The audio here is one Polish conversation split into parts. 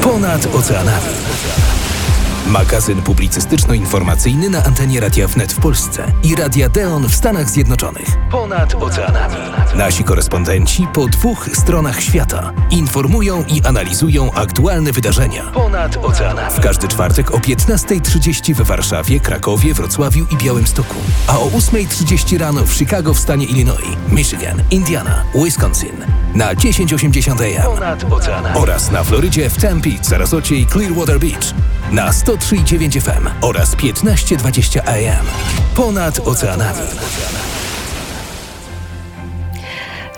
Ponad oceanami. Magazyn publicystyczno-informacyjny na antenie Radia Wnet w Polsce i Radia Deon w Stanach Zjednoczonych. Ponad oceanami. Nasi korespondenci po dwóch stronach świata informują i analizują aktualne wydarzenia. Ponad oceanami. W każdy czwartek o 15.30 w Warszawie, Krakowie, Wrocławiu i Białymstoku. A o 8.30 rano w Chicago w stanie Illinois, Michigan, Indiana, Wisconsin. Na 1080 AM. Ponad oceanami. Oraz na Florydzie w Tempe, Sarasocie i Clearwater Beach. Na 103,9 FM oraz 1520 AM. Ponad oceanami.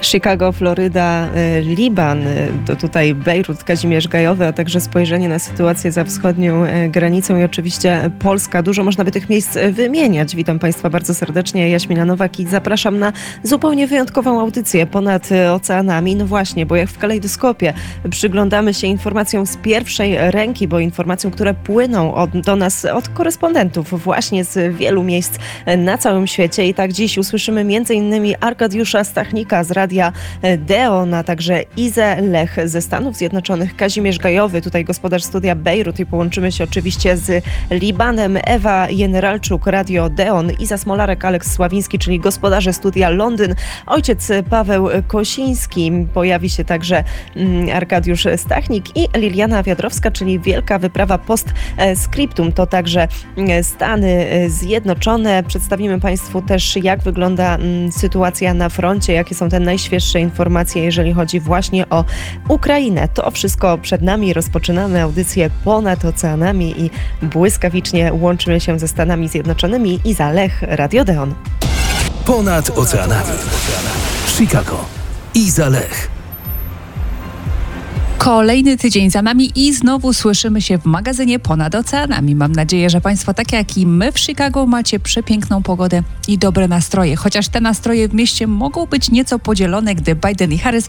Chicago, Floryda, y, Liban, y, to tutaj Bejrut, Kazimierz Gajowy, a także spojrzenie na sytuację za wschodnią y, granicą i oczywiście Polska. Dużo można by tych miejsc wymieniać. Witam Państwa bardzo serdecznie. Jaśmina Nowak i zapraszam na zupełnie wyjątkową audycję ponad oceanami. No właśnie, bo jak w kalejdoskopie przyglądamy się informacjom z pierwszej ręki, bo informacjom, które płyną od, do nas od korespondentów właśnie z wielu miejsc na całym świecie. I tak dziś usłyszymy m.in. Arkadiusza Stachnika z Radia Radia Deon, a także Izę Lech ze Stanów Zjednoczonych, Kazimierz Gajowy, tutaj gospodarz studia Bejrut i połączymy się oczywiście z Libanem, Ewa Generalczuk, Radio Deon, Iza Smolarek, Aleks Sławiński, czyli gospodarze studia Londyn, ojciec Paweł Kosiński, pojawi się także mm, Arkadiusz Stachnik i Liliana Wiadrowska, czyli Wielka Wyprawa Post Scriptum, to także mm, Stany Zjednoczone. Przedstawimy Państwu też, jak wygląda mm, sytuacja na froncie, jakie są te najświeższe najświeższe informacje, jeżeli chodzi właśnie o Ukrainę. To wszystko przed nami. Rozpoczynamy audycję ponad oceanami i błyskawicznie łączymy się ze Stanami Zjednoczonymi i za Lech Radio Deon. Ponad oceanami. Chicago. Iza Lech. Kolejny tydzień za nami i znowu słyszymy się w magazynie Ponad Oceanami. Mam nadzieję, że Państwo, tak jak i my w Chicago, macie przepiękną pogodę i dobre nastroje. Chociaż te nastroje w mieście mogą być nieco podzielone, gdy Biden i Harris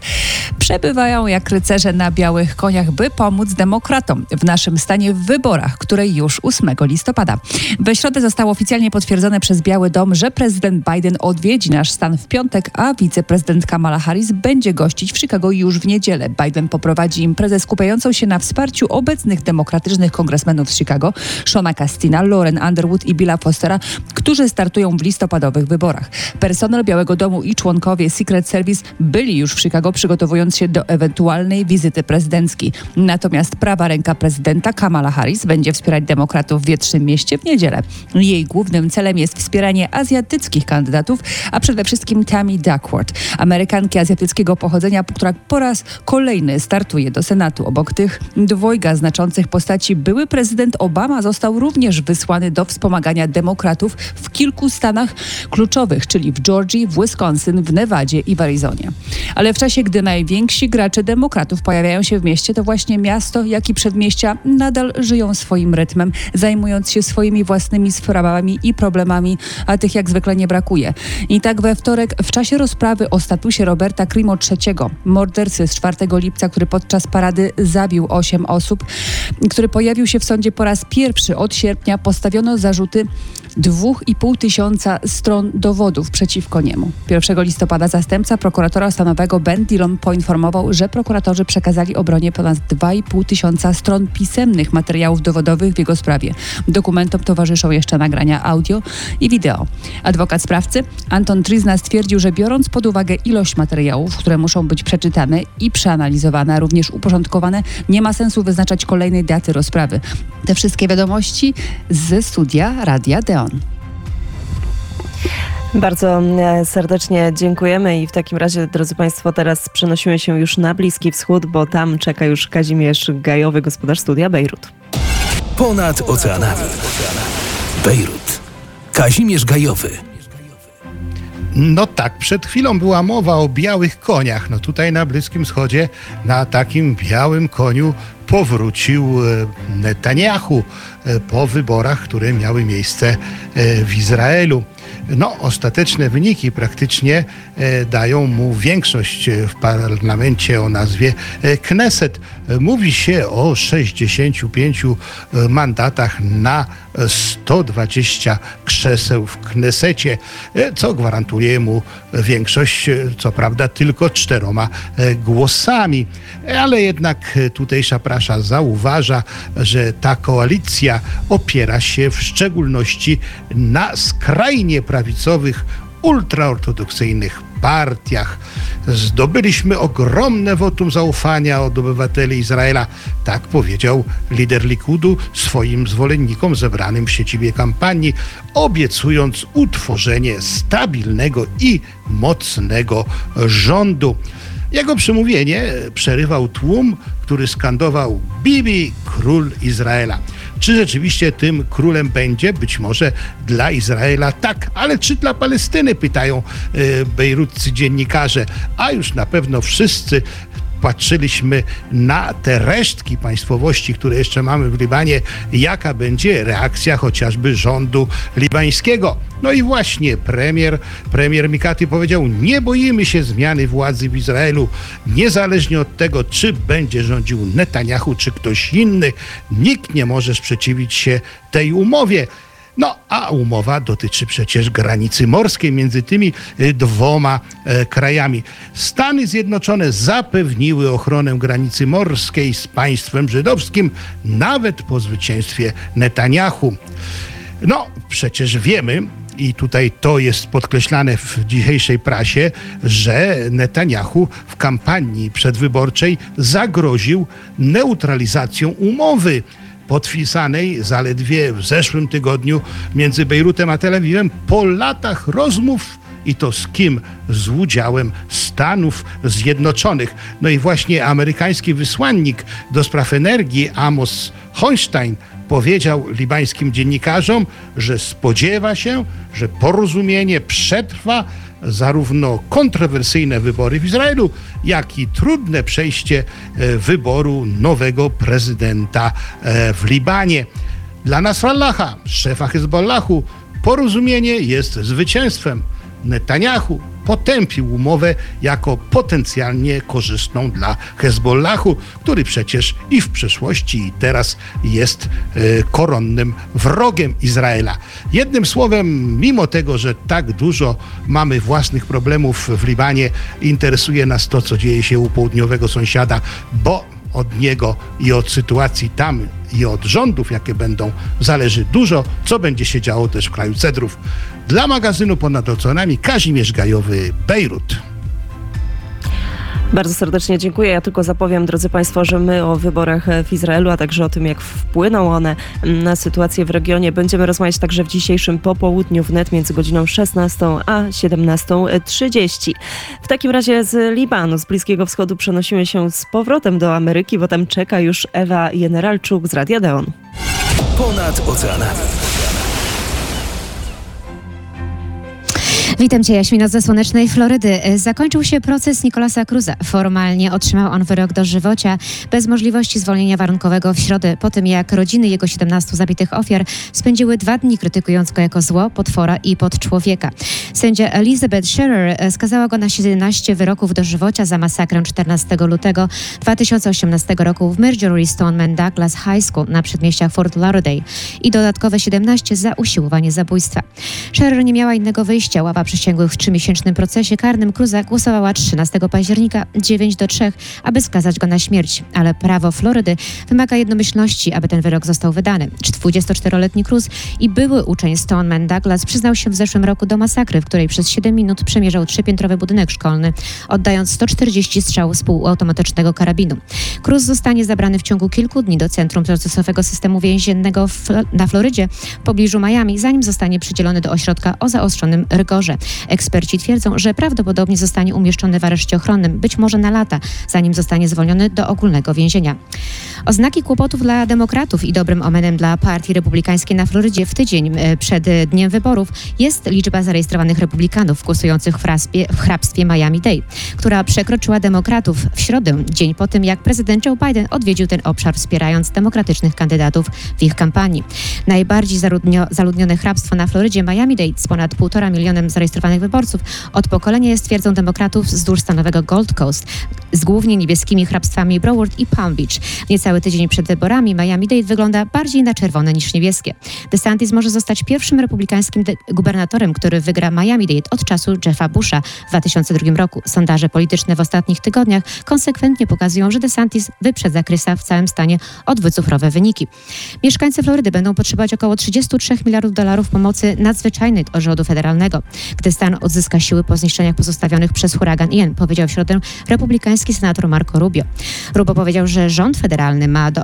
przebywają jak rycerze na białych koniach, by pomóc demokratom w naszym stanie w wyborach, które już 8 listopada. We środę zostało oficjalnie potwierdzone przez Biały Dom, że prezydent Biden odwiedzi nasz stan w piątek, a wiceprezydent Kamala Harris będzie gościć w Chicago już w niedzielę. Biden poprowadzi imprezę skupiającą się na wsparciu obecnych demokratycznych kongresmenów z Chicago, Shona Castina, Lauren Underwood i Billa Fostera, którzy startują w listopadowych wyborach. Personel Białego Domu i członkowie Secret Service byli już w Chicago przygotowując się do ewentualnej wizyty prezydenckiej. Natomiast prawa ręka prezydenta Kamala Harris będzie wspierać demokratów w Wietrznym Mieście w niedzielę. Jej głównym celem jest wspieranie azjatyckich kandydatów, a przede wszystkim Tammy Duckworth, Amerykanki azjatyckiego pochodzenia, która po raz kolejny startuje do Senatu. Obok tych dwojga znaczących postaci były prezydent Obama został również wysłany do wspomagania demokratów w kilku stanach kluczowych, czyli w Georgii, w Wisconsin, w Nevadzie i w Arizonie. Ale w czasie, gdy najwięksi gracze demokratów pojawiają się w mieście, to właśnie miasto, jak i przedmieścia nadal żyją swoim rytmem, zajmując się swoimi własnymi sprawami i problemami, a tych jak zwykle nie brakuje. I tak we wtorek, w czasie rozprawy o statusie Roberta Crimo III, mordercy z 4 lipca, który podczas podczas parady zabił 8 osób, który pojawił się w sądzie po raz pierwszy od sierpnia, postawiono zarzuty 2,5 tysiąca stron dowodów przeciwko niemu. 1 listopada zastępca prokuratora stanowego Ben Dillon poinformował, że prokuratorzy przekazali obronie ponad 2,5 tysiąca stron pisemnych materiałów dowodowych w jego sprawie. Dokumentom towarzyszą jeszcze nagrania audio i wideo. Adwokat sprawcy Anton Trizna stwierdził, że biorąc pod uwagę ilość materiałów, które muszą być przeczytane i przeanalizowane, również uporządkowane, nie ma sensu wyznaczać kolejnej daty rozprawy. Te wszystkie wiadomości ze studia Radia Deon. Bardzo e, serdecznie dziękujemy i w takim razie, drodzy Państwo, teraz przenosimy się już na Bliski Wschód, bo tam czeka już Kazimierz Gajowy, gospodarz studia Bejrut. Ponad oceanami. Bejrut. Kazimierz Gajowy. No tak, przed chwilą była mowa o białych koniach. No tutaj na Bliskim Wschodzie na takim białym koniu powrócił e, Netanyahu e, po wyborach, które miały miejsce w Izraelu. No, ostateczne wyniki praktycznie e, dają mu większość e, w parlamencie o nazwie e, Kneset. Mówi się o 65 e, mandatach na e, 120 krzeseł w Knesecie, co gwarantuje mu większość, co prawda tylko czteroma głosami. Ale jednak tutejsza prasza zauważa, że ta koalicja opiera się w szczególności na skrajnie prawicowych, ultraortodoksyjnych partiach. Zdobyliśmy ogromne wotum zaufania od obywateli Izraela. Tak powiedział lider Likudu swoim zwolennikom zebranym w siedzibie kampanii, obiecując utworzenie stabilnego i mocnego rządu. Jego przemówienie przerywał tłum, który skandował Bibi, król Izraela. Czy rzeczywiście tym królem będzie? Być może dla Izraela tak, ale czy dla Palestyny? Pytają e, bejrutcy dziennikarze. A już na pewno wszyscy patrzyliśmy na te resztki państwowości, które jeszcze mamy w Libanie, jaka będzie reakcja chociażby rządu libańskiego. No i właśnie premier, premier Mikati powiedział, nie boimy się zmiany władzy w Izraelu, niezależnie od tego, czy będzie rządził Netanyahu, czy ktoś inny. Nikt nie może sprzeciwić się tej umowie. No, a umowa dotyczy przecież granicy morskiej między tymi y, dwoma e, krajami. Stany Zjednoczone zapewniły ochronę granicy morskiej z państwem żydowskim nawet po zwycięstwie Netanyahu. No, przecież wiemy, i tutaj to jest podkreślane w dzisiejszej prasie, że Netanyahu w kampanii przedwyborczej zagroził neutralizacją umowy podpisanej zaledwie w zeszłym tygodniu między Bejrutem a Tel Awiwem po latach rozmów i to z kim? Z udziałem Stanów Zjednoczonych. No i właśnie amerykański wysłannik do spraw energii Amos Hochstein powiedział libańskim dziennikarzom, że spodziewa się, że porozumienie przetrwa zarówno kontrowersyjne wybory w Izraelu, jak i trudne przejście e, wyboru nowego prezydenta e, w Libanie. Dla Nasrallaha, szefa Hezbollahu, porozumienie jest zwycięstwem. Netanyahu potępił umowę jako potencjalnie korzystną dla Hezbollahu, który przecież i w przeszłości, i teraz jest e, koronnym wrogiem Izraela. Jednym słowem, mimo tego, że tak dużo mamy własnych problemów w Libanie, interesuje nas to, co dzieje się u południowego sąsiada, bo od niego i od sytuacji tam i od rządów, jakie będą, zależy dużo, co będzie się działo też w kraju cedrów. Dla magazynu Ponad Oceanami Kazimierz Gajowy, Bejrut. Bardzo serdecznie dziękuję. Ja tylko zapowiem, drodzy Państwo, że my o wyborach w Izraelu, a także o tym, jak wpłyną one na sytuację w regionie, będziemy rozmawiać także w dzisiejszym popołudniu wnet między godziną 16 a 17.30. W takim razie z Libanu, z Bliskiego Wschodu przenosimy się z powrotem do Ameryki, bo tam czeka już Ewa Generalczuk z Radia Deon. Ponad oceanami. Witam Cię, Jaśmina ze słonecznej Florydy. Zakończył się proces Nicolasa Cruza. Formalnie otrzymał on wyrok dożywocia bez możliwości zwolnienia warunkowego w środę, po tym jak rodziny jego 17 zabitych ofiar spędziły dwa dni krytykując go jako zło, potwora i podczłowieka. Sędzia Elizabeth Scherer skazała go na 17 wyroków dożywocia za masakrę 14 lutego 2018 roku w Marjorie Stoneman Douglas High School na przedmieściach Fort Lauderdale i dodatkowe 17 za usiłowanie zabójstwa. Scherer nie miała innego wyjścia. Ława przysięgłych w trzymiesięcznym procesie karnym Cruza głosowała 13 października 9 do 3, aby skazać go na śmierć. Ale prawo Florydy wymaga jednomyślności, aby ten wyrok został wydany. 24-letni Cruz i były uczeń Stoneman Douglas przyznał się w zeszłym roku do masakry, w której przez 7 minut przemierzał trzypiętrowy budynek szkolny, oddając 140 strzałów z półautomatycznego karabinu. Cruz zostanie zabrany w ciągu kilku dni do Centrum Procesowego Systemu Więziennego na Florydzie w pobliżu Miami, zanim zostanie przydzielony do ośrodka o zaostrzonym rygorze. Twitterze. Eksperci twierdzą, że prawdopodobnie zostanie umieszczony w areszcie ochronnym, być może na lata, zanim zostanie zwolniony do ogólnego więzienia. Oznaki kłopotów dla demokratów i dobrym omenem dla partii republikańskiej na Florydzie w tydzień e, przed dniem wyborów jest liczba zarejestrowanych republikanów głosujących w, hrabstwie, w hrabstwie Miami-Dade, która przekroczyła demokratów w środę, dzień po tym, jak prezydent Joe Biden odwiedził ten obszar, wspierając demokratycznych kandydatów w ich kampanii. Najbardziej zaludnio, zaludnione hrabstwo na Florydzie, Miami-Dade, z ponad 1,5 milionem zarejestrowanych wyborców, od pokolenia jest twierdzą demokratów wzdłuż stanowego Gold Coast, z głównie niebieskimi hrabstwami Broward i Palm Beach. Niecały tydzień przed wyborami Miami-Dade wygląda bardziej na czerwone niż niebieskie. DeSantis może zostać pierwszym republikańskim gubernatorem, który wygra Miami-Dade od czasu Jeffa Busha w 2002 roku. Sondaże polityczne w ostatnich tygodniach konsekwentnie pokazują, że DeSantis wyprzedza Krysa w całym stanie o dwucyfrowe wyniki. Mieszkańcy Florydy będą potrzebować około 33 miliardów dolarów pomocy nadzwyczajnej od rządu federalnego, gdy stan odzyska siły po zniszczeniach pozostawionych przez huragan Ian, powiedział w środę republikański senator Marco Rubio. Rubio powiedział, że rząd federalny ma do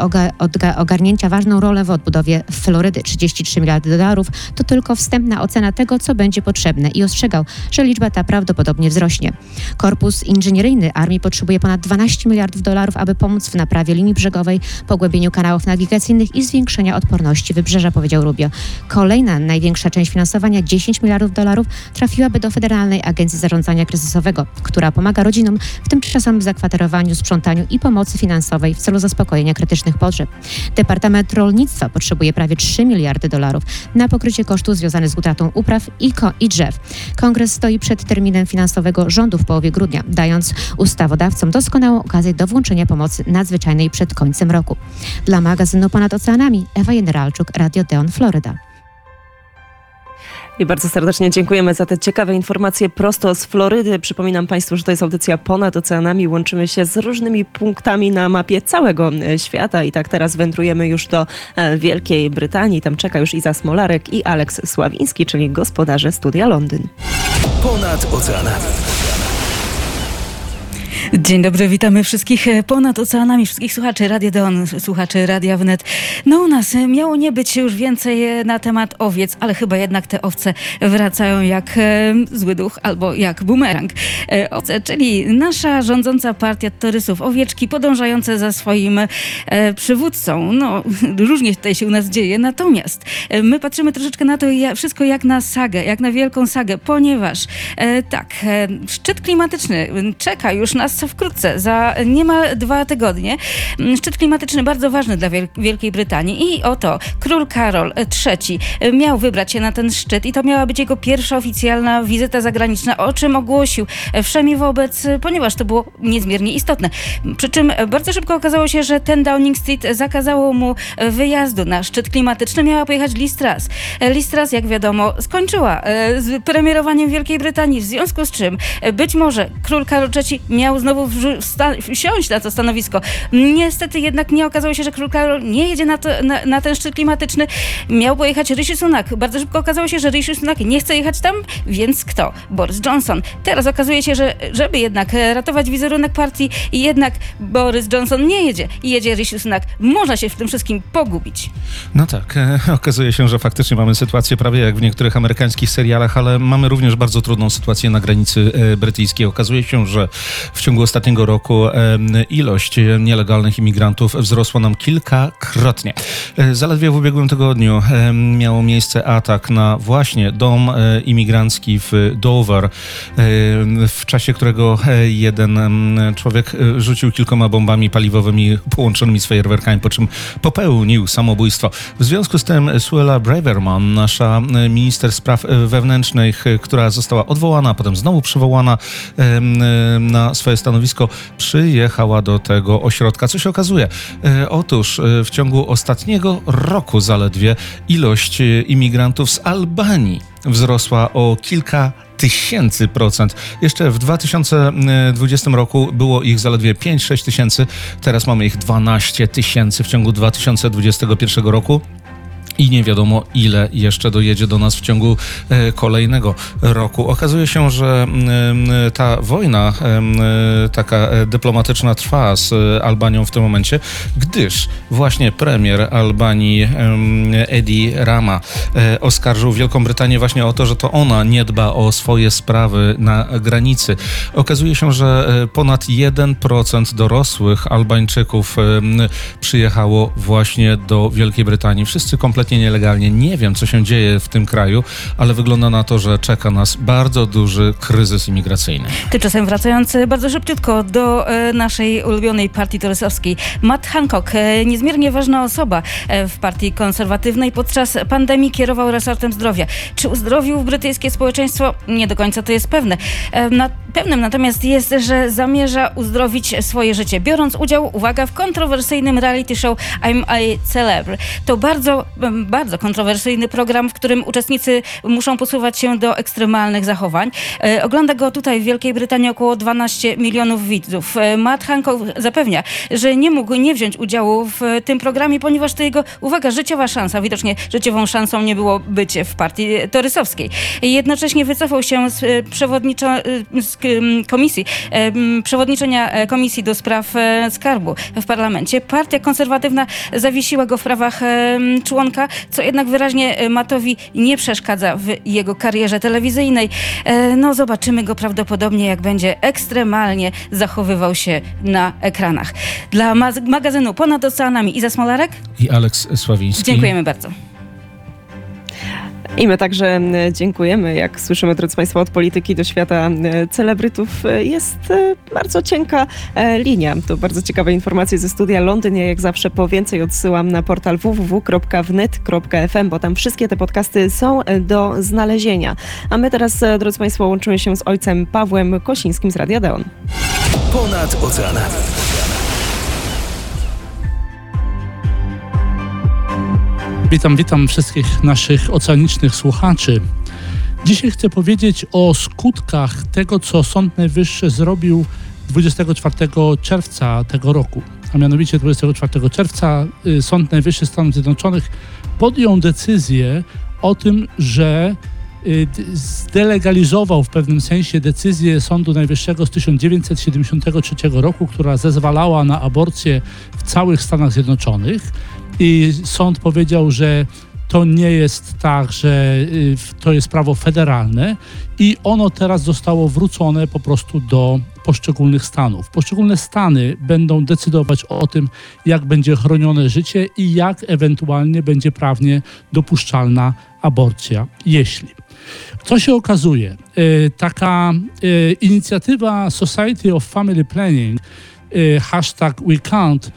ogarnięcia ważną rolę w odbudowie Florydy. 33 miliardy dolarów to tylko wstępna ocena tego, co będzie potrzebne i ostrzegał, że liczba ta prawdopodobnie wzrośnie. Korpus inżynieryjny armii potrzebuje ponad 12 miliardów dolarów, aby pomóc w naprawie linii brzegowej, pogłębieniu kanałów nawigacyjnych i zwiększenia odporności wybrzeża, powiedział Rubio. Kolejna największa część finansowania, 10 miliardów dolarów, trafiłaby do Federalnej Agencji Zarządzania Kryzysowego, która pomaga rodzinom w tymczasowym zakwaterowaniu, sprzątaniu i pomocy finansowej w celu zaspokojenia krytycznych potrzeb. Departament Rolnictwa potrzebuje prawie 3 miliardy dolarów na pokrycie kosztów związanych z utratą upraw i, ko- i drzew. Kongres stoi przed terminem finansowego rządu w połowie grudnia, dając ustawodawcom doskonałą okazję do włączenia pomocy nadzwyczajnej przed końcem roku. Dla magazynu Ponad Oceanami Ewa Generalczuk, Radio Deon, Floryda. I bardzo serdecznie dziękujemy za te ciekawe informacje prosto z Florydy. Przypominam Państwu, że to jest audycja ponad oceanami. Łączymy się z różnymi punktami na mapie całego e, świata. I tak teraz wędrujemy już do e, Wielkiej Brytanii. Tam czeka już Iza Smolarek i Aleks Sławiński, czyli gospodarze Studia Londyn. Ponad oceanami. Dzień dobry, witamy wszystkich e, ponad oceanami, wszystkich słuchaczy Radia Don, słuchaczy Radia Wnet. No u nas e, miało nie być już więcej e, na temat owiec, ale chyba jednak te owce wracają jak zły duch albo jak bumerang. Owce, czyli nasza rządząca partia torysów, owieczki podążające za swoim przywódcą. No, różnie tutaj się u nas dzieje, natomiast my patrzymy troszeczkę na to wszystko jak na sagę, jak na wielką sagę, ponieważ tak, szczyt klimatyczny czeka już nas wkrótce, za niemal dwa tygodnie. Mm, Szczyt klimatyczny bardzo ważny dla Wiel- Wielkiej Brytanii i oto król Karol III miał wybrać się na ten szczyt i to miała być jego pierwsza oficjalna wizyta zagraniczna, o czym ogłosił wszemi wobec, ponieważ to było niezmiernie istotne. Przy czym bardzo szybko okazało się, że ten Downing Street zakazało mu wyjazdu na szczyt klimatyczny. Miała pojechać Liz Truss. Liz Truss, jak wiadomo, skończyła e, z premierowaniem Wielkiej Brytanii, w związku z czym być może król Karol III miał znowu wsta- wsiąść na to stanowisko. Niestety jednak nie okazało się, że król Karol nie jedzie na, to, na, na ten szczyt klimatyczny. Miał pojechać Rishi Sunak. Bardzo szybko okazało się, że Rishi Sunak nie chce jechać tam, więc kto? Boris Johnson. Teraz okazuje się, że żeby jednak ratować wizerunek partii, jednak Boris Johnson nie jedzie jedzie Rishi Sunak. Można się w tym wszystkim pogubić. No tak, okazuje się, że faktycznie mamy sytuację prawie jak w niektórych amerykańskich serialach, ale mamy również bardzo trudną sytuację na granicy e, brytyjskiej. Okazuje się, że w ciągu ostatniego roku ilość nielegalnych imigrantów wzrosła nam kilkakrotnie. E, Zaledwie w ubiegłym tygodniu miało miejsce atak na właśnie dom e, imigrancki w Dover, e, w czasie którego jeden człowiek rzucił kilkoma bombami paliwowymi połączonymi z fajerwerkami, po czym popełnił samobójstwo. W związku z tym Suella Braverman, nasza minister spraw wewnętrznych, która została odwołana, potem znowu przywołana na swoje stanowisko, przyjechała do tego ośrodka. Co się okazuje? E, Otóż e, w ciągu ostatniego roku zaledwie ilość e, imigrantów z Albanii wzrosła o kilka tysięcy procent. Jeszcze w 2020 roku było ich zaledwie 5-6 tysięcy, teraz mamy ich 12 tysięcy w ciągu 2021 roku. I nie wiadomo ile jeszcze dojedzie do nas w ciągu e, kolejnego roku. Okazuje się, że mm, ta wojna e, taka e, dyplomatyczna trwa z e, Albanią w tym momencie, gdyż właśnie premier Albanii Edi Rama e, oskarżył Wielką Brytanię właśnie o to, że to ona nie dba o swoje sprawy na granicy. Okazuje się, że e, ponad 1% dorosłych Albańczyków przyjechało właśnie do Wielkiej Brytanii. Wszyscy kompletnie nielegalnie. Nie wiem, co się dzieje w tym kraju, ale wygląda na to, że czeka nas bardzo duży kryzys imigracyjny. Tymczasem wracając e, bardzo szybciutko do e, naszej ulubionej partii torysowskiej. Matt Hancock, e, niezmiernie ważna osoba w partii konserwatywnej, podczas pandemii kierował resortem zdrowia. Czy uzdrowił brytyjskie społeczeństwo? Nie do końca to jest pewne. Na, pewnym natomiast jest, że zamierza uzdrowić swoje życie, biorąc udział, uwaga, w kontrowersyjnym reality show I'm a Celebr. To bardzo, bardzo kontrowersyjny program, w którym uczestnicy muszą posuwać się do ekstremalnych zachowań. E, ogląda go tutaj w Wielkiej Brytanii około 12 milionów widzów. E, Matt Hancock zapewnia, że nie mógł nie wziąć udziału w tym programie, ponieważ to jego, uwaga, życiowa szansa. Widocznie życiową szansą nie było bycie w partii torysowskiej. Jednocześnie wycofał się z, e, przewodniczo, z komisji, przewodniczenia Komisji do Spraw Skarbu w parlamencie. Partia konserwatywna zawiesiła go w prawach e, co jednak wyraźnie e, Matowi nie przeszkadza w jego karierze telewizyjnej. E, No zobaczymy go prawdopodobnie, jak będzie ekstremalnie zachowywał się na ekranach. Dla ma- magazynu Ponad Oceanami Iza Smolarek, I Aleks Sławiński. dziękujemy bardzo. I my także dziękujemy. Jak słyszymy, drodzy Państwo, od polityki do świata celebrytów e, jest e, bardzo cienka e, linia. To bardzo ciekawe informacje ze studia Londyn. Ja jak zawsze po więcej odsyłam na portal www.wnet.fm, bo tam wszystkie te podcasty są do znalezienia. A my teraz, drodzy Państwo, łączymy się z ojcem Pawłem Kosińskim z Radia Deon. Ponad oceanami. Witam, witam wszystkich naszych oceanicznych słuchaczy. Dzisiaj chcę powiedzieć o skutkach tego, co Sąd Najwyższy zrobił 24 czerwca tego roku. A mianowicie 24 czerwca y, Sąd Najwyższy Stanów Zjednoczonych podjął decyzję o tym, że y, zdelegalizował w pewnym sensie decyzję Sądu Najwyższego z 1973 roku, która zezwalała na aborcję w całych Stanach Zjednoczonych. I sąd powiedział, że to nie jest tak, że y, to jest prawo federalne i ono teraz zostało wrócone po prostu do poszczególnych stanów. Poszczególne stany będą decydować o tym, jak będzie chronione życie i jak ewentualnie będzie prawnie dopuszczalna aborcja, jeśli. Co się okazuje? Y, Taka y, inicjatywa Society of Family Planning, hashtag WeCount,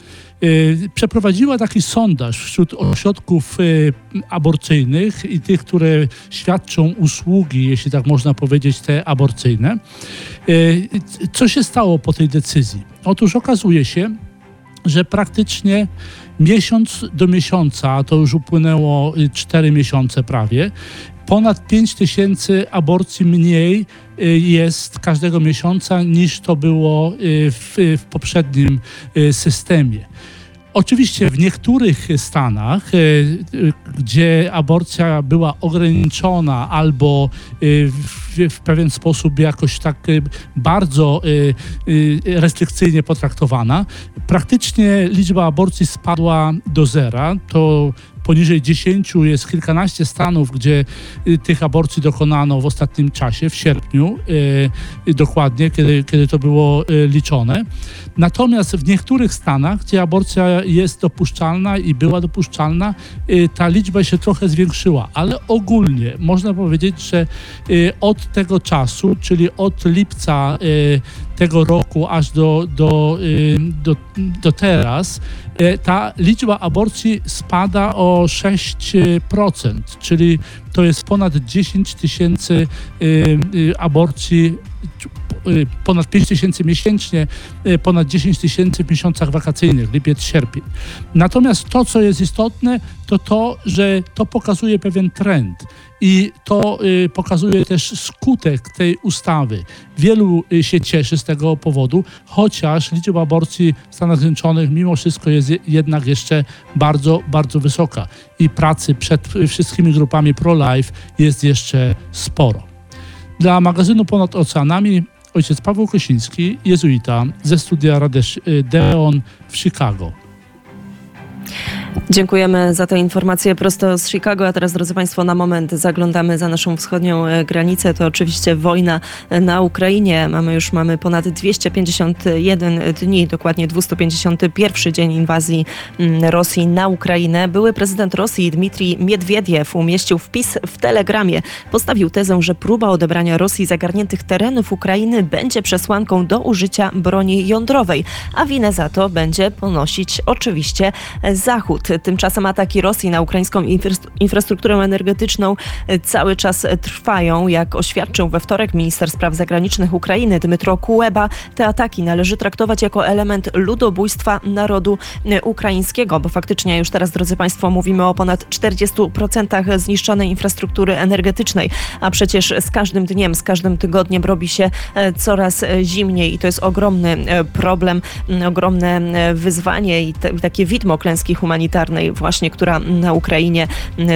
przeprowadziła taki sondaż wśród ośrodków y, aborcyjnych i tych, które świadczą usługi, jeśli tak można powiedzieć, te aborcyjne. Y, Co się stało po tej decyzji? Otóż okazuje się, że praktycznie miesiąc do miesiąca, a to już upłynęło 4 miesiące prawie, ponad 5 tysięcy aborcji mniej y, jest każdego miesiąca niż to było y, w, w poprzednim y, systemie. Oczywiście w niektórych stanach, e, e, gdzie aborcja była ograniczona albo e, w, pewien sposób jakoś tak bardzo restrykcyjnie potraktowana, praktycznie liczba aborcji spadła do zera. To poniżej 10 jest kilkanaście stanów, gdzie tych aborcji dokonano w ostatnim czasie, w sierpniu dokładnie, kiedy, kiedy to było liczone. Natomiast w niektórych stanach, gdzie aborcja jest dopuszczalna i była dopuszczalna, y, ta liczba się trochę zwiększyła, ale ogólnie można powiedzieć, że y, od tego czasu, czyli od lipca y, tego roku aż do, do, do, do teraz, ta liczba aborcji spada o 6%, czyli to jest ponad 10 tysięcy aborcji ponad 5 tysięcy miesięcznie, y, ponad 10 tysięcy w miesiącach wakacyjnych, lipiec, sierpień. Natomiast to, co jest istotne, to to, że to pokazuje pewien trend i to y, pokazuje też skutek tej ustawy. Wielu y, się cieszy z tego powodu, chociaż liczba aborcji w Stanach Zjednoczonych mimo wszystko jest je- jednak jeszcze bardzo, bardzo wysoka i pracy przed y, wszystkimi grupami pro-life jest jeszcze sporo. Dla magazynu Ponad Oceanami ojciec Paweł Kosiński, jezuita ze studia Radesz y, Deon w Chicago. Dziękujemy za tę informację prosto z Chicago. A teraz, drodzy Państwo, na moment zaglądamy za naszą wschodnią e, granicę. To oczywiście wojna e, na Ukrainie. Mamy już mamy ponad 251 dni, dokładnie 251 dzień inwazji mm, Rosji na Ukrainę. Były prezydent Rosji Dmitrij Miedwiediew umieścił wpis w Telegramie. Postawił tezę, że próba odebrania Rosji zagarniętych terenów Ukrainy będzie przesłanką do użycia broni jądrowej, a winę za to będzie ponosić oczywiście Zachód. Tymczasem ataki Rosji na ukraińską infra- infrastrukturę energetyczną e, cały czas e, trwają. Jak oświadczył we wtorek minister spraw zagranicznych Ukrainy Dmytro Kuleba, te ataki należy traktować jako element ludobójstwa narodu e, ukraińskiego, bo faktycznie już teraz, drodzy Państwo, mówimy o ponad 40% zniszczonej infrastruktury energetycznej, a przecież z każdym dniem, z każdym tygodniem robi się coraz zimniej i to jest ogromny problem, ogromne wyzwanie i, te, i takie widmo klęski humanitarnej właśnie, która na Ukrainie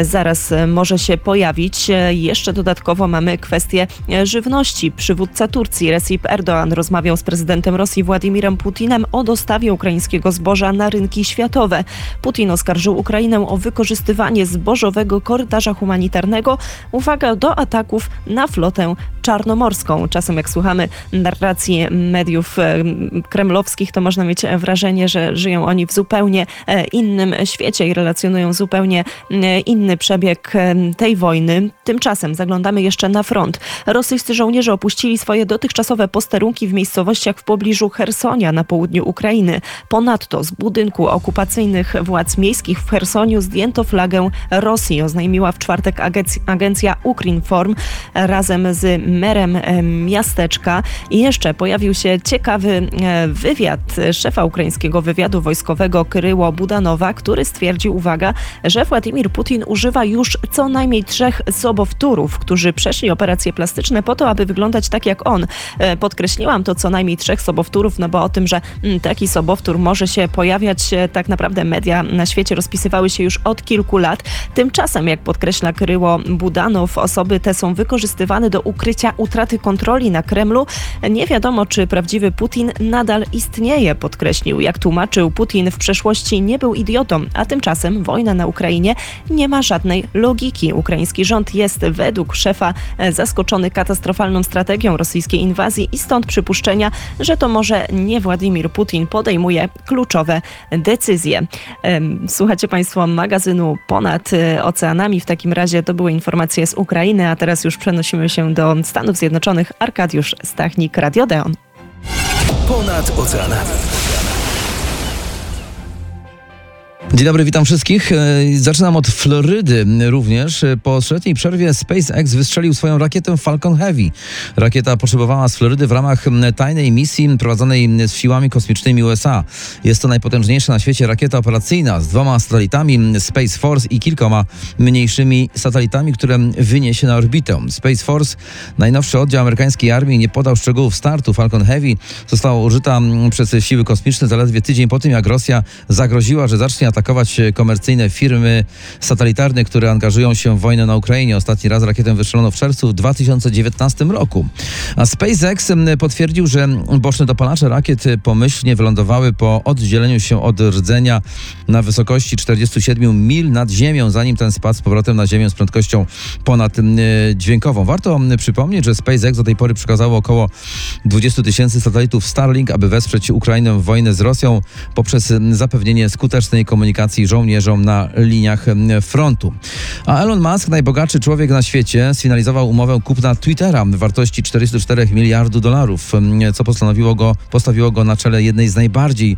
zaraz może się pojawić. Jeszcze dodatkowo mamy kwestię żywności. Przywódca Turcji Recep Erdoğan rozmawiał z prezydentem Rosji Władimirem Putinem o dostawie ukraińskiego zboża na rynki światowe. Putin oskarżył Ukrainę o wykorzystywanie zbożowego korytarza humanitarnego, uwaga, do ataków na flotę czarnomorską. Czasem jak słuchamy narracji mediów e, kremlowskich, to można mieć wrażenie, że żyją oni w zupełnie e, innym świecie i relacjonują zupełnie e, inny przebieg tej wojny. Tymczasem zaglądamy jeszcze na front. Rosyjscy żołnierze opuścili swoje dotychczasowe posterunki w miejscowościach w pobliżu Hersonia na południu Ukrainy. Ponadto z budynku okupacyjnych władz miejskich w Hersoniu zdjęto flagę Rosji, oznajmiła w czwartek agenc- agencja Ukrinform razem z merem miasteczka. I jeszcze pojawił się ciekawy wywiad szefa ukraińskiego wywiadu wojskowego Kryło Budanowa, który stwierdził, uwaga, że Władimir Putin używa już co najmniej trzech sobowtórów, którzy przeszli operacje plastyczne po to, aby wyglądać tak jak on. E, Podkreśliłam to co najmniej trzech sobowtórów, no bo o tym, że mm, taki sobowtór może się pojawiać, e, tak naprawdę media na świecie rozpisywały się już od kilku lat. Tymczasem, jak podkreśla Kryło Budanow, osoby te są wykorzystywane do ukrycia utraty kontroli na Kremlu. Nie wiadomo, czy prawdziwy Putin nadal istnieje, podkreślił. Jak tłumaczył, Putin w przeszłości nie był idiotą, a tymczasem wojna na Ukrainie nie ma żadnej logiki. Ukraiński rząd jest według szefa e, zaskoczony katastrofalną strategią rosyjskiej inwazji i stąd przypuszczenia, że to może nie Władimir Putin podejmuje kluczowe decyzje. Słuchacie Państwo magazynu Ponad e, Oceanami. W takim razie to były informacje z Ukrainy, a teraz już przenosimy się do Stanów Zjednoczonych. Arkadiusz Stachnik, Radio Deon. Ponad oceanami. Dzień dobry, witam wszystkich. E, Zaczynam od Florydy również. E, Po trzyletniej przerwie SpaceX wystrzelił swoją rakietę Falcon Heavy. Rakieta potrzebowała z Florydy w ramach tajnej misji prowadzonej z siłami kosmicznymi USA. Jest to najpotężniejsza na świecie rakieta operacyjna z dwoma satelitami Space Force i kilkoma mniejszymi satelitami, które wyniesie na orbitę. Space Force, najnowszy oddział amerykańskiej armii, nie podał szczegółów startu. Falcon Heavy została użyta przez siły kosmiczne zaledwie tydzień po tym, jak Rosja zagroziła, że zacznie atakować e, komercyjne firmy satelitarne, które angażują się w wojnę na Ukrainie. Ostatni raz rakietę wystrzelono w czerwcu w 2019 roku. A SpaceX m, potwierdził, że boczne dopalacze rakiet pomyślnie wylądowały po oddzieleniu się od rdzenia na wysokości 47 mil nad ziemią, zanim ten spadł z powrotem na ziemię z prędkością ponad m, dźwiękową. Warto m, przypomnieć, że SpaceX do tej pory przekazało około 20 tysięcy satelitów Starlink, aby wesprzeć Ukrainę w wojnę z Rosją poprzez zapewnienie skutecznej komunikacji komunikacji żołnierzom na liniach frontu. A Elon Musk, najbogatszy człowiek na świecie, sfinalizował umowę kupna Twittera w wartości 44 miliardów dolarów, co postanowiło go, postawiło go na czele jednej z najbardziej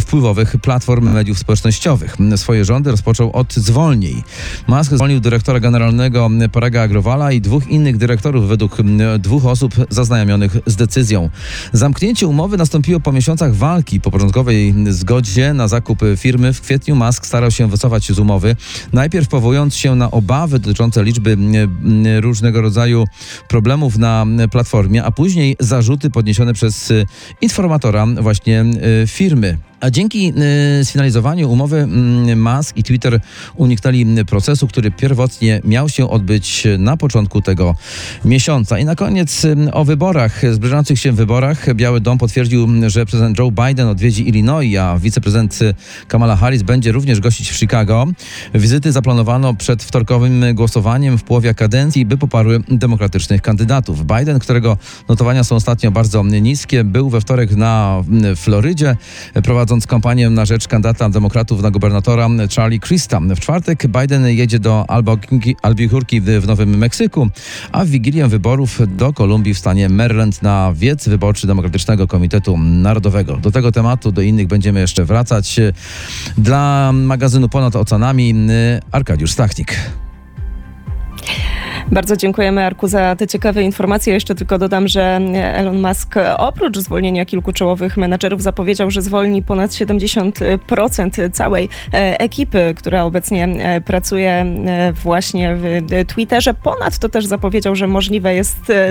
wpływowych platform mediów społecznościowych. Swoje rządy rozpoczął od zwolnień. Musk zwolnił dyrektora generalnego Parega Agrowala i dwóch innych dyrektorów według dwóch osób zaznajomionych z decyzją. Zamknięcie umowy nastąpiło po miesiącach walki. Po początkowej zgodzie na zakup firmy w kwietniu Musk starał się wycofać się z umowy. Najpierw powołując się na obawy dotyczące liczby różnego rodzaju problemów na platformie, a później zarzuty podniesione przez y, informatora właśnie y, firmy. A dzięki y, sfinalizowaniu umowy mm, Musk i Twitter uniknęli procesu, który pierwotnie miał się odbyć na początku tego miesiąca. I na koniec ym, o wyborach, zbliżających się wyborach. Biały Dom potwierdził, że prezydent Joe Biden odwiedzi Illinois, a wiceprezydent y, Kamala Harris będzie również gościć w Chicago. Wizyty zaplanowano przed wtorkowym głosowaniem w połowie kadencji, by poparły demokratycznych kandydatów. Biden, którego notowania są ostatnio bardzo niskie, był we wtorek na mm, Florydzie, prowadząc kampanię na rzecz kandydata demokratów na gubernatora Charlie Christa. W czwartek Biden jedzie do Albuquerque w Nowym Meksyku, a w Wigilię wyborów do Kolumbii w stanie Maryland na wiec wyborczy Demokratycznego Komitetu Narodowego. Do tego tematu, do innych będziemy jeszcze wracać. Dla magazynu Ponad Oceanami Arkadiusz Stachnik. Bardzo dziękujemy Arku za te ciekawe informacje. Jeszcze tylko dodam, że Elon Musk oprócz zwolnienia kilku czołowych menadżerów zapowiedział, że zwolni ponad 70% całej e, ekipy, która obecnie e, pracuje e, właśnie w Twitterze. Ponadto też zapowiedział, że możliwe jest e,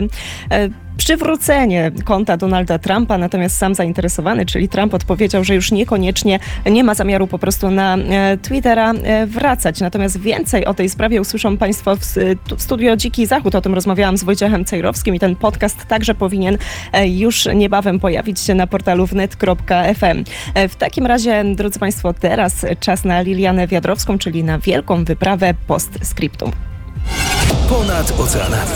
e, przywrócenie konta Donalda Trumpa, natomiast sam zainteresowany, czyli Trump odpowiedział, że już niekoniecznie nie ma zamiaru po prostu na e, Twittera e, wracać. Natomiast więcej o tej sprawie usłyszą Państwo w, s- tu studio Dziki Zachód. O tym rozmawiałam z Wojciechem Cejrowskim i ten podcast także powinien e, już niebawem pojawić się na portalu wnet.fm. E, W takim razie, drodzy Państwo, teraz czas na Lilianę Wiadrowską, czyli na wielką wyprawę postscriptum. Ponad oceanami.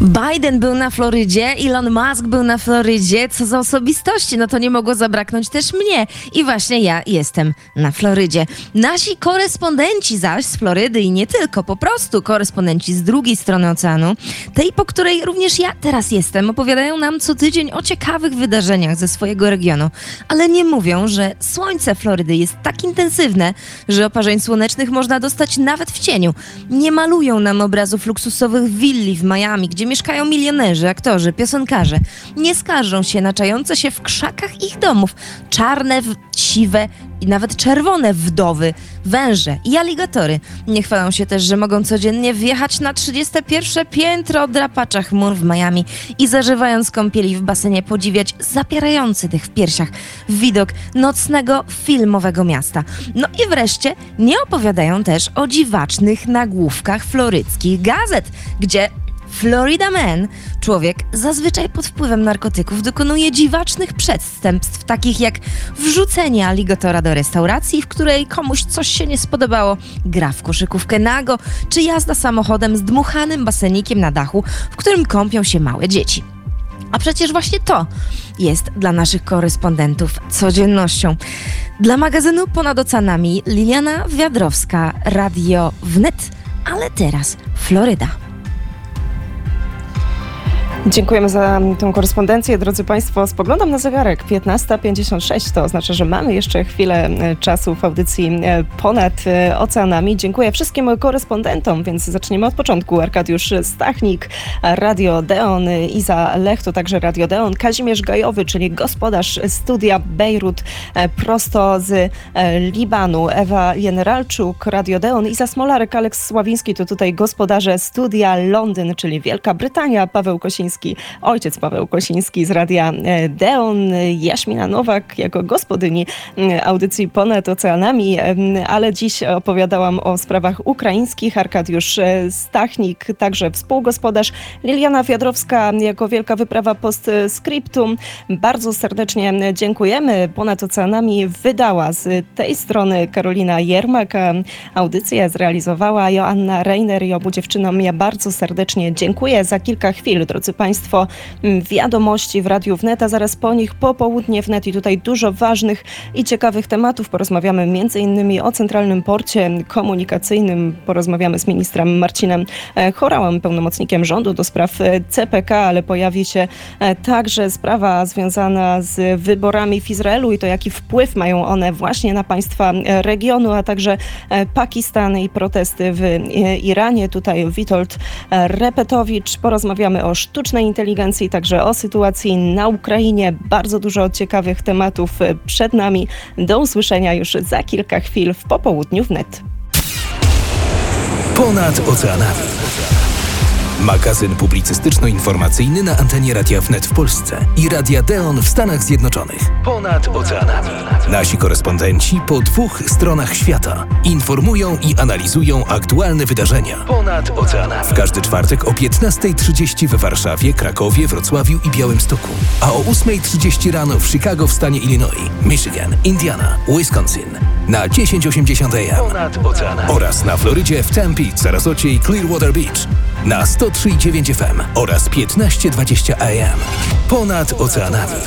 Biden był na Florydzie, Elon Musk był na Florydzie. Co za osobistości, no to nie mogło zabraknąć też mnie. I właśnie ja jestem na Florydzie. Nasi korespondenci zaś z Florydy i nie tylko, po prostu korespondenci z drugiej strony oceanu, tej, po której również ja teraz jestem, opowiadają nam co tydzień o ciekawych wydarzeniach ze swojego regionu. Ale nie mówią, że słońce Florydy jest tak intensywne, że oparzeń słonecznych można dostać nawet w cieniu. Nie malują nam obrazów luksusowych willi w Miami, gdzie mieszkają milionerzy, aktorzy, piosenkarze. Nie skarżą się na czające się w krzakach ich domów czarne, siwe i nawet czerwone wdowy, węże i aligatory. Nie chwalą się też, że mogą codziennie wjechać na 31 piętro drapacza chmur w Miami i zażywając kąpieli w basenie podziwiać zapierający tych w piersiach widok nocnego filmowego miasta. No i wreszcie nie opowiadają też o dziwacznych nagłówkach floryckich gazet, gdzie Florida Man, człowiek zazwyczaj pod wpływem narkotyków, dokonuje dziwacznych przestępstw, takich jak wrzucenie aligatora do restauracji, w której komuś coś się nie spodobało, gra w koszykówkę nago, czy jazda samochodem z dmuchanym basenikiem na dachu, w którym kąpią się małe dzieci. A przecież właśnie to jest dla naszych korespondentów codziennością. Dla magazynu Ponad Oceanami Liliana Wiadrowska, Radio Wnet, ale teraz Floryda. Dziękujemy za tę korespondencję. Drodzy Państwo, spoglądam na zegarek 15.56. To oznacza, że mamy jeszcze chwilę e, czasu w audycji e, ponad e, oceanami. Dziękuję wszystkim korespondentom, więc zaczniemy od początku. Arkadiusz Stachnik, Radio Deon, Iza Lech, to także Radio Deon, Kazimierz Gajowy, czyli gospodarz studia Bejrut prosto z Libanu, Ewa Generalczuk, Radio Deon, Iza Smolarek, Aleks Sławiński, to tutaj gospodarze studia Londyn, czyli Wielka Brytania, Paweł Kosiński, ojciec Paweł Kosiński z Radia e, Deon, Jaśmina Nowak jako gospodyni audycji Ponad Oceanami, ale dziś opowiadałam o sprawach ukraińskich, Arkadiusz e, Stachnik, także współgospodarz, Liliana Wiadrowska jako Wielka Wyprawa Postscriptum. Bardzo serdecznie dziękujemy. Ponad Oceanami wydała z tej strony Karolina Jermak, a audycję zrealizowała Joanna Reiner i obu dziewczynom ja bardzo serdecznie dziękuję. Za kilka chwil, drodzy mm, wiadomości w Radiu Wnet, a zaraz po nich popołudnie Wnet i tutaj dużo ważnych i ciekawych tematów. Porozmawiamy innymi o Centralnym Porcie Komunikacyjnym, porozmawiamy z ministrem Marcinem e, Chorałem, pełnomocnikiem rządu do spraw e, CPK, ale pojawi się e, także sprawa związana z wyborami w Izraelu i to jaki wpływ mają one właśnie na państwa regionu, a także Pakistan i protesty w Iranie. Tutaj Witold Repetowicz. Porozmawiamy o sztucznej inteligencji, także o sytuacji na Ukrainie. Bardzo dużo ciekawych tematów e, przed nami. Do usłyszenia już za kilka chwil w popołudniu wnet. Ponad oceanami. Magazyn publicystyczno-informacyjny na antenie Radia Wnet w Polsce i Radia Deon w Stanach Zjednoczonych. Ponad oceanami. Nasi korespondenci po dwóch stronach świata informują i analizują aktualne wydarzenia. Ponad oceanami. W każdy czwartek o 15.30 w Warszawie, Krakowie, Wrocławiu i Białymstoku. A o 8.30 rano w Chicago w stanie Illinois, Michigan, Indiana, Wisconsin. Na 1080 AM. Ponad oceanami. Oraz na Florydzie w Tempe, Sarasocie i Clearwater Beach. Na 103,9 FM oraz 1520 AM. Ponad oceanami.